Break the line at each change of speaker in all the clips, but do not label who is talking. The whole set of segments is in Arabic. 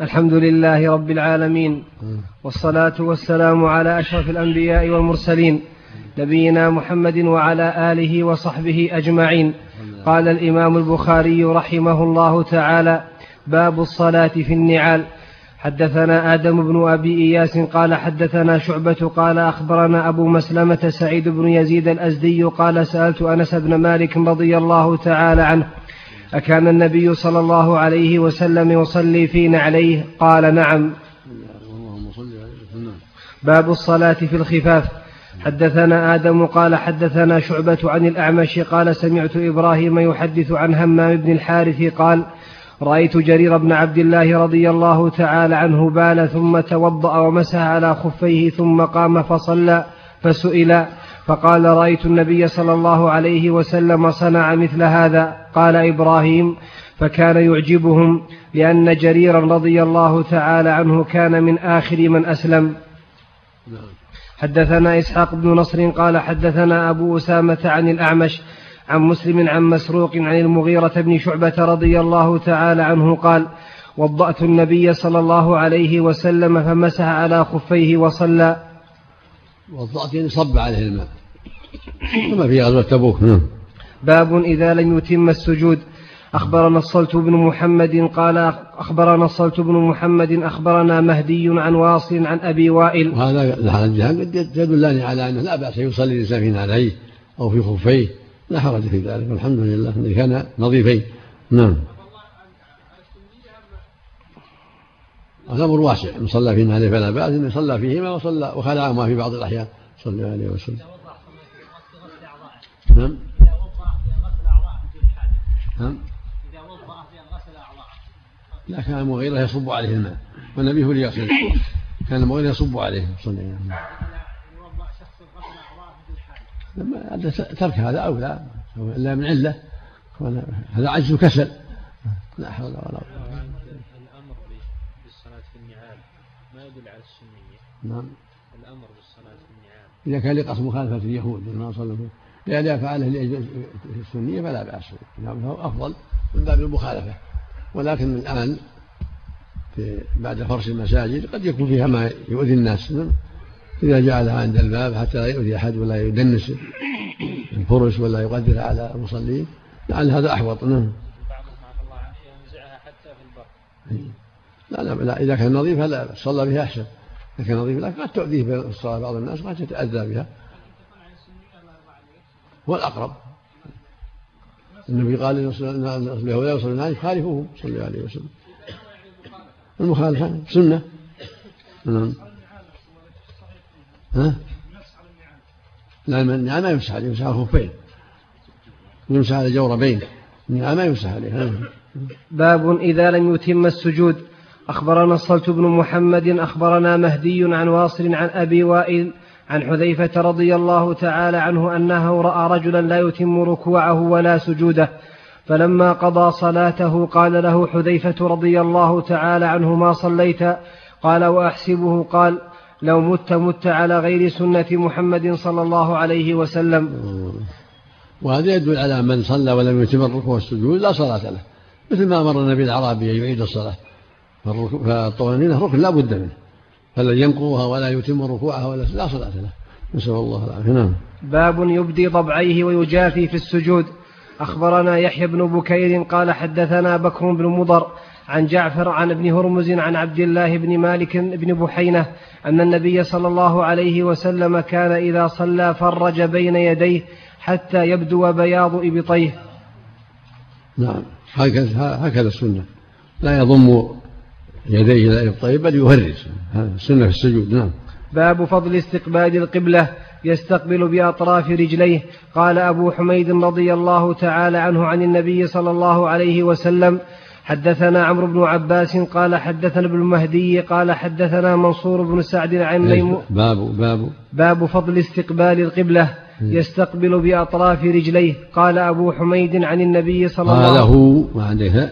الحمد لله رب العالمين والصلاة والسلام على أشرف الأنبياء والمرسلين نبينا محمد وعلى آله وصحبه أجمعين. قال الإمام البخاري رحمه الله تعالى باب الصلاة في النعال. حدثنا آدم بن أبي إياس قال حدثنا شعبة قال أخبرنا أبو مسلمة سعيد بن يزيد الأزدي قال سألت أنس بن مالك رضي الله تعالى عنه أكان النبي صلى الله عليه وسلم يصلي في نعليه قال نعم. باب الصلاة في الخفاف. حدثنا آدم قال حدثنا شعبة عن الأعمش قال سمعت إبراهيم يحدث عن همام بن الحارث قال رأيت جرير بن عبد الله رضي الله تعالى عنه بال ثم توضأ ومسح على خفيه ثم قام فصلى فسئل فقال رأيت النبي صلى الله عليه وسلم صنع مثل هذا. قال إبراهيم فكان يعجبهم لأن جريرا رضي الله تعالى عنه كان من آخر من أسلم. حدثنا إسحاق بن نصر قال حدثنا أبو أسامة عن الأعمش عن مسلم عن مسروق عن المغيرة بن شعبة رضي الله تعالى عنه قال وضأت النبي صلى الله عليه وسلم فمسح على خفيه وصلى.
وضأت يعني صب عليه الماء. كما في غزوة تبوك. نعم.
باب إذا لم يتم السجود. أخبرنا الصلت بن محمد قال أخبرنا الصلت بن محمد أخبرنا مهدي عن واصل عن أبي وائل.
وهذا الجهاد قد يدلني على أنه لا بأس يصلي الإنسان في نعليه أو في خفيه. لا حرج في ذلك. والحمد لله أن كان نظيفين. نعم. الأمر واسع. من صلى في نعليه فلا بأس إن صلى فيهما وصلى وخلعهما في بعض الأحيان. صلى الله عليه وسلم. نعم نعم إذا وضأ غسل أعضاءه لا كان المغيرة يصب عليه الماء والنبي هو اللي يغسل كان المغيرة يصب عليه صلى الله عليه وسلم. لما ترك هذا أولى إلا من علة هذا عجز وكسل. لا حول ولا قوة.
الأمر بالصلاة في النعال ما يدل على السنية؟
نعم.
الأمر بالصلاة في النعال
إذا كان لقص مخالفة اليهود ما صلوا لأن فعله لأجل السنية فلا بأس نعم فهو أفضل من باب المخالفة. ولكن الآن في بعد فرش المساجد قد يكون فيها ما يؤذي الناس. إذا جعلها عند الباب حتى لا يؤذي أحد ولا يدنس الفرش ولا يقدر على المصلين لعل هذا أحوط. نعم. لا لا لا إذا كان نظيف لا صلى بها أحسن. كان نظيف لكن قد تؤذيه في الصلاة بعض الناس قد تتأذى بها. هو الأقرب النبي قال اليهود يصلون عليه خالفوهم صلى الله عليه وسلم. المخالفة سنة. نعم. ها؟ لا النعام ما يمسح عليه يمسح على الخفين يمسح على جوربين. النعام ما يمسح عليه.
باب إذا لم يتم السجود. أخبرنا الصلت بن محمد أخبرنا مهدي عن واصل عن أبي وائل عن حذيفة رضي الله تعالى عنه أنه رأى رجلا لا يتم ركوعه ولا سجوده فلما قضى صلاته قال له حذيفة رضي الله تعالى عنه ما صليت؟ قال وأحسبه قال لو مت مت على غير سنة محمد صلى الله عليه وسلم.
وهذا يدل على من صلى ولم يتم الركوع والسجود لا صلاة له مثل ما أمر النبي الأعرابي أن يعيد الصلاة. فالطمأنينة ركن لا بد منه. فلا ينقضها ولا يتم ركوعها ولا لا صلاة له. نسأل الله العافية. نعم.
باب يبدي ضبعيه ويجافي في السجود. أخبرنا يحيى بن بكير قال حدثنا بكر بن مضر عن جعفر عن ابن هرمز عن عبد الله بن مالك بن بحينة أن النبي صلى الله عليه وسلم كان إذا صلى فرج بين يديه حتى يبدو بياض إبطيه.
نعم. هكذا هكذا السنة. لا يضم يديه إلى إبطيه بل يهرس. هذا السنة في السجود نعم.
باب فضل استقبال القبلة يستقبل بأطراف رجليه. قال أبو حميد رضي الله تعالى عنه عن النبي صلى الله عليه وسلم حدثنا عمرو بن عباس قال حدثنا ابن المهدي قال حدثنا منصور بن سعد عن ميمون.
باب باب.
باب فضل استقبال القبلة يستقبل بأطراف رجليه. قال أبو حميد عن النبي صلى الله عليه
وسلم. قاله ما عندك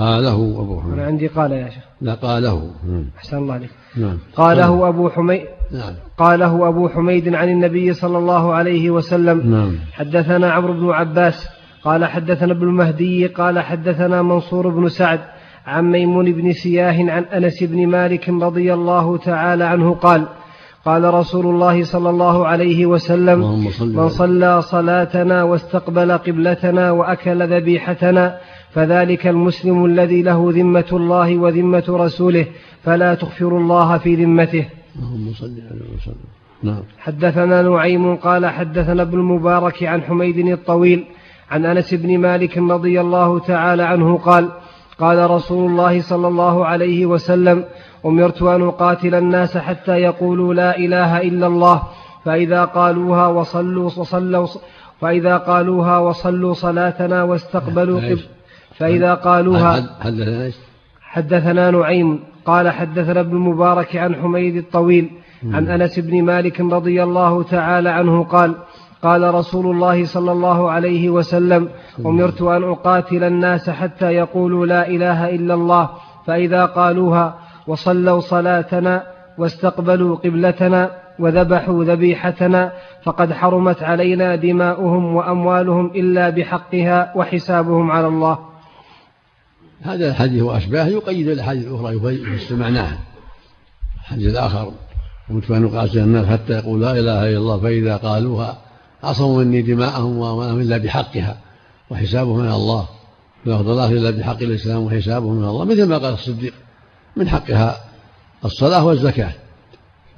قاله أبو حميد.
أنا عندي قال يا شيخ.
لا قاله.
أحسن الله عليك. نعم. قاله أبو حميد. نعم. قاله أبو حميد عن النبي صلى الله عليه وسلم. نعم. حدثنا عمرو بن عباس. قال حدثنا ابن المهدي. قال حدثنا منصور بن سعد عن ميمون بن سياه عن أنس بن مالك رضي الله تعالى عنه قال قال رسول الله صلى الله عليه وسلم
اللهم صل
من صلى صلاتنا واستقبل قبلتنا وأكل ذبيحتنا فذلك المسلم الذي له ذمة الله وذمة رسوله فلا تغفر الله في ذمته.
اللهم صل عليه وسلم. نعم.
حدثنا نعيم قال حدثنا ابن المبارك عن حميد الطويل عن أنس بن مالك رضي الله تعالى عنه قال قال رسول الله صلى الله عليه وسلم أمرت أن أقاتل الناس حتى يقولوا لا إله إلا الله فإذا قالوها وصلوا وصلوا فإذا قالوها وصلوا صلاتنا واستقبلوا
إيش؟
قبل فإذا قالوها
حد- حدثنا؟
حدثنا نعيم قال حدثنا ابن المبارك عن حميد الطويل عن أنس بن مالك رضي الله تعالى عنه قال قال رسول الله صلى الله عليه وسلم أمرت أن أقاتل الناس حتى يقولوا لا إله إلا الله فإذا قالوها وصلوا صلاتنا واستقبلوا قبلتنا وذبحوا ذبيحتنا فقد حرمت علينا دماؤهم وأموالهم إلا بحقها وحسابهم على الله.
هذا الحديث واشباهه يقيد الأحاديث الأخرى يفسر معناها الحديث الآخر قلت أن اقاتل الناس حتى يقول لا إله إلا الله فإذا قالوها عصموا مني دماءهم واموالهم إلا بحقها وحسابهم من الله. لا الله إلا بحق الإسلام وحسابهم من الله مثل ما قال الصديق من حقها الصلاة والزكاة.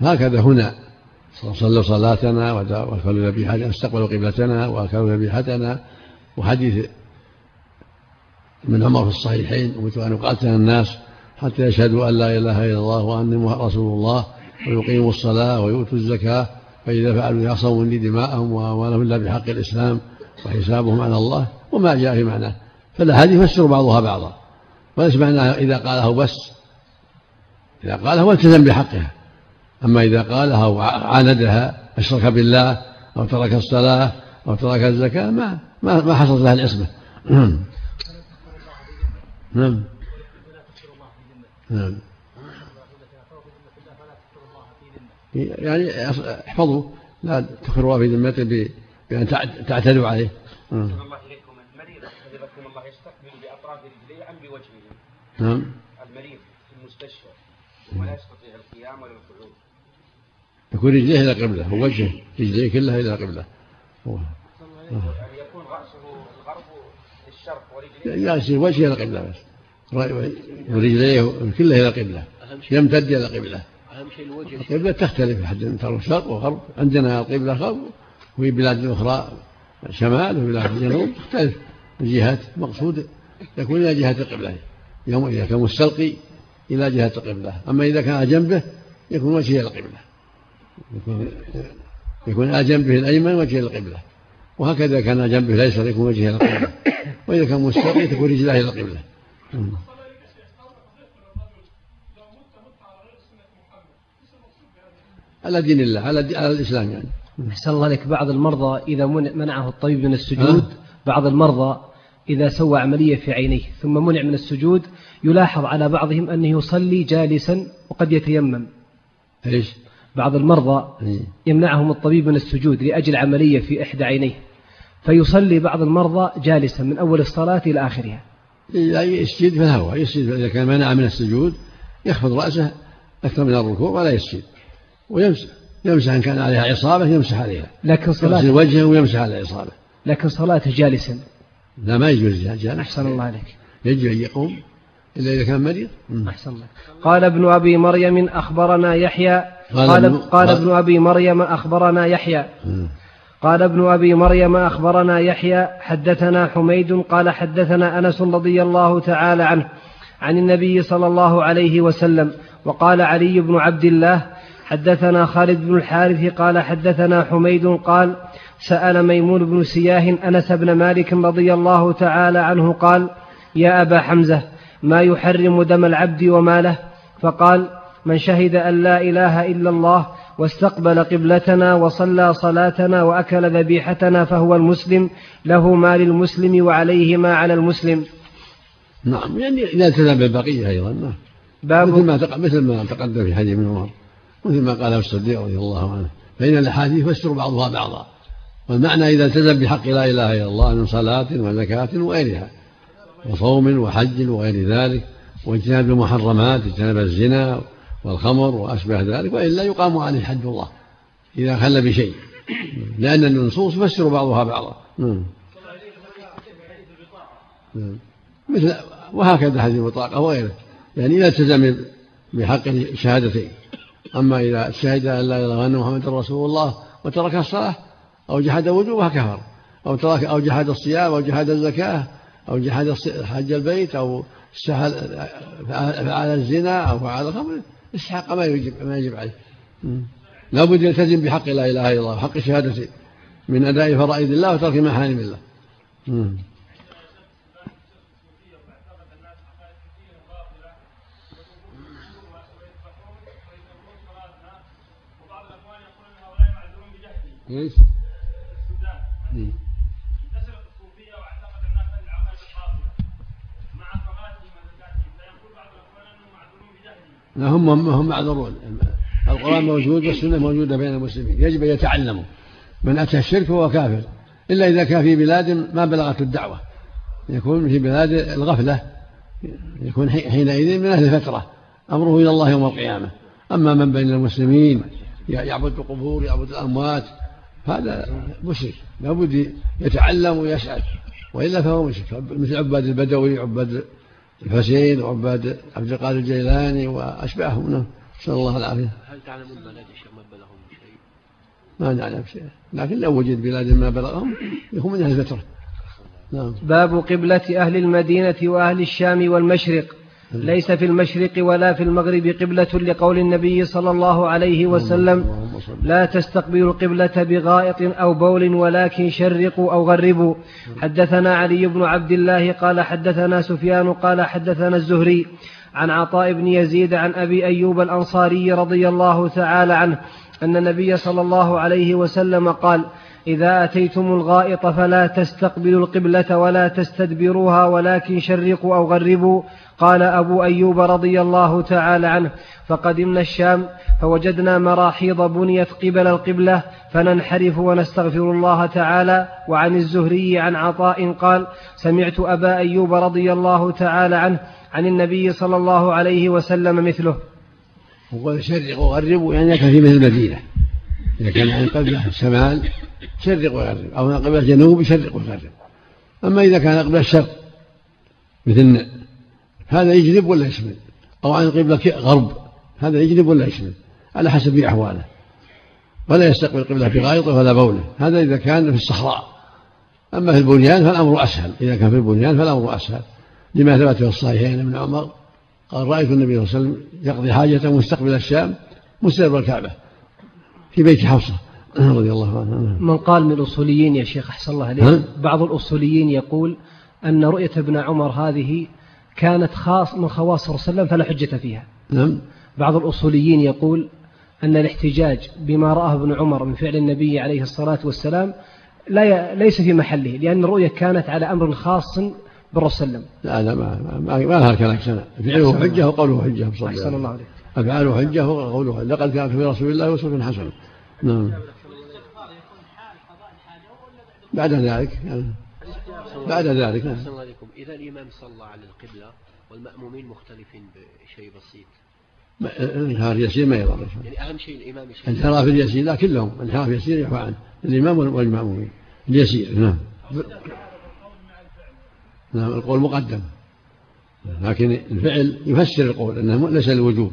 هكذا هنا صلوا صلاتنا واكلوا ذبيحتنا استقبلوا قبلتنا وأكلوا ذبيحتنا وحديث من عمر في الصحيحين أمرت أن أقاتل الناس حتى يشهدوا أن لا إله إلا الله وأني رسول الله ويقيموا الصلاة ويؤتوا الزكاة فإذا فعلوا يعصموا مني دماءهم وأموالهم إلا بحق الإسلام وحسابهم على الله وما جاء في معناه. فالأحاديث يفسر بعضها بعضا. وليس معناها إذا قاله بس. إذا قالها والتزم بحقها. أما إذا قالها وعاندها أشرك بالله أو ترك الصلاة أو ترك الزكاة ما ما, ما حصلت لها العصمة. نعم. نعم. يعني احفظوا. لا تكفروا الله في ذمته بأن تعتدوا عليه. نعم.
الله إليكم المريض الله يستقبل بأطراف بوجهه؟
نعم.
المريض في المستشفى ولا يستطيع القيام ولا القعود
يكون رجليه إلى قبلة ووجهه رجليه كلها إلى قبلة هو.
يعني يكون رأسه الغرب
يصير وجهه إلى قبلة بس؟ ورجليه كلها إلى قبلة يمتد إلى قبلة
أهم شيء الوجه.
القبلة تختلف حد ترى شرق وغرب. عندنا القبلة غرب وفي بلاد أخرى شمال وفي بلاد جنوب تختلف. الجهات المقصود يكون إلى جهة القبلة. يوم إذا كان مستلقي إلى جهة القبلة. أما إذا كان جنبه يكون وجهه إلى القبلة. يكون يكون على جنبه الأيمن وجهه إلى القبلة. وهكذا كان جنبه الأيسر يكون وجهه إلى القبلة وإذا كان مستلقي تكون رجلاه إلى القبلة على دين الله على, دي على الإسلام يعني.
أحسن الله لك بعض المرضى من- منعه الطبيب من السجود بعض المرضى إذا سوى عملية في عينيه ثم منع من السجود يلاحظ على بعضهم أنه يصلي جالسا وقد يتيمم.
إيش؟
بعض المرضى
إيه.
يمنعهم الطبيب من السجود لأجل عملية في إحدى عينيه. فيصلي بعض المرضى جالسا من أول الصلاة إلى آخرها.
إذا يسجد فهو يسجد إذا كان منع من السجود يخفض رأسه أكثر من الركوع ولا يسجد. ويمسح يمسح إن كان عليها عصابة يمسح عليها.
لكن صلاة
وجهه ويمسح على العصابة.
لكن صلاته جالسا.
لا ما يجوز جالس
أحسن الله عليك.
يجب أن يقوم إلا إذا كان مريض.
أحسن الله. قال ابن أبي مريم أخبرنا يحيى.
قال
قال,
ابن-
قال ابن أبي مريم أخبرنا يحيى. قال ابن أبي مريم أخبرنا يحيى حدثنا حميد قال حدثنا أنس رضي الله تعالى عنه عن النبي صلى الله عليه وسلم وقال علي بن عبد الله حدثنا خالد بن الحارث قال حدثنا حميد قال سأل ميمون بن سياه أنس بن مالك رضي الله تعالى عنه قال يا أبا حمزة ما يحرم دم العبد وماله فقال من شهد أن لا إله إلا الله واستقبل قبلتنا وصلى صلاتنا وأكل ذبيحتنا فهو المسلم له ما للمسلم وعليه ما على المسلم.
نعم يعني إذا التزم بالبقية أيضا. نعم.
باب
مثل ما تق- مثل ما تقدم في حديث ابن عمر مثل ما قاله الصديق رضي الله عنه فإن الأحاديث يفسر بعضها بعضا. والمعنى إذا التزم بحق لا إله إلا الله من صلاة وزكاة وغيرها وصوم وحج وغير ذلك واجتناب المحرمات اجتناب الزنا والخمر وأشبه ذلك وإلا يقام عليه حد الله إذا خل بشيء. لأن النصوص تفسر بعضها بعضا. نعم. نعم. مثل وهكذا هذه البطاقة وغيره يعني إذا التزم بحق الشهادتين. أما إذا شهد أن لا إله إلا أن محمد رسول الله وترك الصلاة أو جحد وجوبها كفر. أو ترك أو جحد الصيام أو جحد الزكاة أو جحد حج البيت أو فعل الزنا أو فعل الخمر. استحق ما يجب ما يجب عليه. لا بد يلتزم بحق لا إله إلا الله وحق الشهادة من أداء فرائض الله وترك محارم الله. إيش؟ هم, هم معذورون. القرآن موجود والسنة موجودة بين المسلمين. يجب أن يتعلموا. من أتى الشرك فهو كافر. إلا إذا كان في بلاد ما بلغت الدعوة. يكون في بلاد الغفلة. يكون حينئذ من أهل الفترة. أمره إلى الله يوم القيامة. أما من بين المسلمين يعبد القبور يعبد الأموات هذا مشرك. لابد يتعلم ويسأل. وإلا فهو مشرك. مثل عباد البدوي عباد الحسين وعباد عبد القادر الجيلاني وأشباههم نعم نسأل الله العافية.
هل تعلمون بلاد الشيخ ما بلغهم شيء؟
ما نعلم شيء. لكن لو وجد بلاد ما بلغهم يكون من أهل الفترة.
نعم. باب قبلة أهل المدينة وأهل الشام والمشرق. ليس في المشرق ولا في المغرب قبلة لقول النبي صلى الله عليه وسلم لا تستقبلوا القبلة بغائط أو بول ولكن شرقوا أو غربوا. حدثنا علي بن عبد الله قال حدثنا سفيان قال حدثنا الزهري عن عطاء بن يزيد عن أبي أيوب الأنصاري رضي الله تعالى عنه أن النبي صلى الله عليه وسلم قال إذا أتيتم الغائط فلا تستقبلوا القبلة ولا تستدبروها ولكن شرقوا أو غربوا قال أبو أيوب رضي الله تعالى عنه. فقدمنا الشام فوجدنا مراحيض بنيت قبل القبلة فننحرف ونستغفر الله تعالى. وعن الزهري عن عطاء قال سمعت أبا أيوب رضي الله تعالى عنه عن النبي صلى الله عليه وسلم مثله.
وقال شرق وغرب يعني في مثل المدينة. إذا كان عن قبلة الشمال شرق وغرب. أو عن قبلة الجنوب شرق وغرب. أما إذا كان قبلة الشرق مثل هذا يجلب ولا يشمل؟ أو عن قبلة غرب هذا يجلب ولا يشمل؟ على حسب أحواله. ولا يستقبل القبلة بغائطه ولا بوله هذا إذا كان في الصحراء. أما في البنيان فالأمر أسهل. إذا كان في البنيان فالأمر أسهل. لما ثبت في الصحيحين ابن عمر قال رأيت النبي صلى الله عليه وسلم يقضي حاجته مستقبل الشام مستقبل الكعبة. في بيت حفصة. رضي الله عنها.
من قال من الأصوليين يا شيخ أحسن الله عليك. بعض الأصوليين يقول أن رؤية ابن عمر هذه كانت خاص من خواص صلى الله عليه وسلم فلا حجة فيها.
نعم.
بعض الأصوليين يقول أن الاحتجاج بما رآه ابن عمر من فعل النبي عليه الصلاة والسلام لا ي... ليس في محله لأن الرؤية كانت على أمر خاص بالرسول صلى
الله عليه وسلم. لا لا ما, ما, ما لها كلام. سنة فعله حجة وقوله حجة
أحسن الله عليك.
أفعاله حجة وقوله لقد كان في رسول الله أسوة حسنة. نعم. بعد ذلك يعني بعد ذلك نعم.
إذا الإمام صلى على القبلة والمأمومين مختلفين بشيء بسيط.
انحراف يسير ما يضر.
يعني أهم شيء الإمام يشهد
انحراف اليسير لا كلهم. انحراف يسير يعفى عنه. الإمام والمأمومين. اليسير نعم. نعم القول مقدم. لكن الفعل يفسر القول أنه ليس الوجوب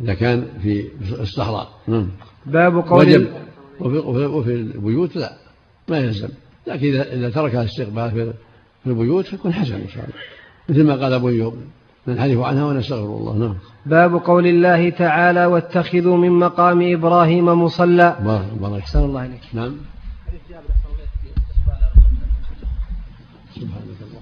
إذا كان في الصحراء نعم.
باب قول وجب
وفي, وفي البيوت لا ما يلزم. لكن إذا إذا ترك الاستقبال في البيوت فيكون حسن إن شاء الله. مثل ما قال أبو أيوب ننحرف عنها ونستغفر الله. نعم.
باب قول الله تعالى واتخذوا من مقام إبراهيم مصلى.
بارك بارك.
أحسن الله عليك.
نعم. سبحانك الله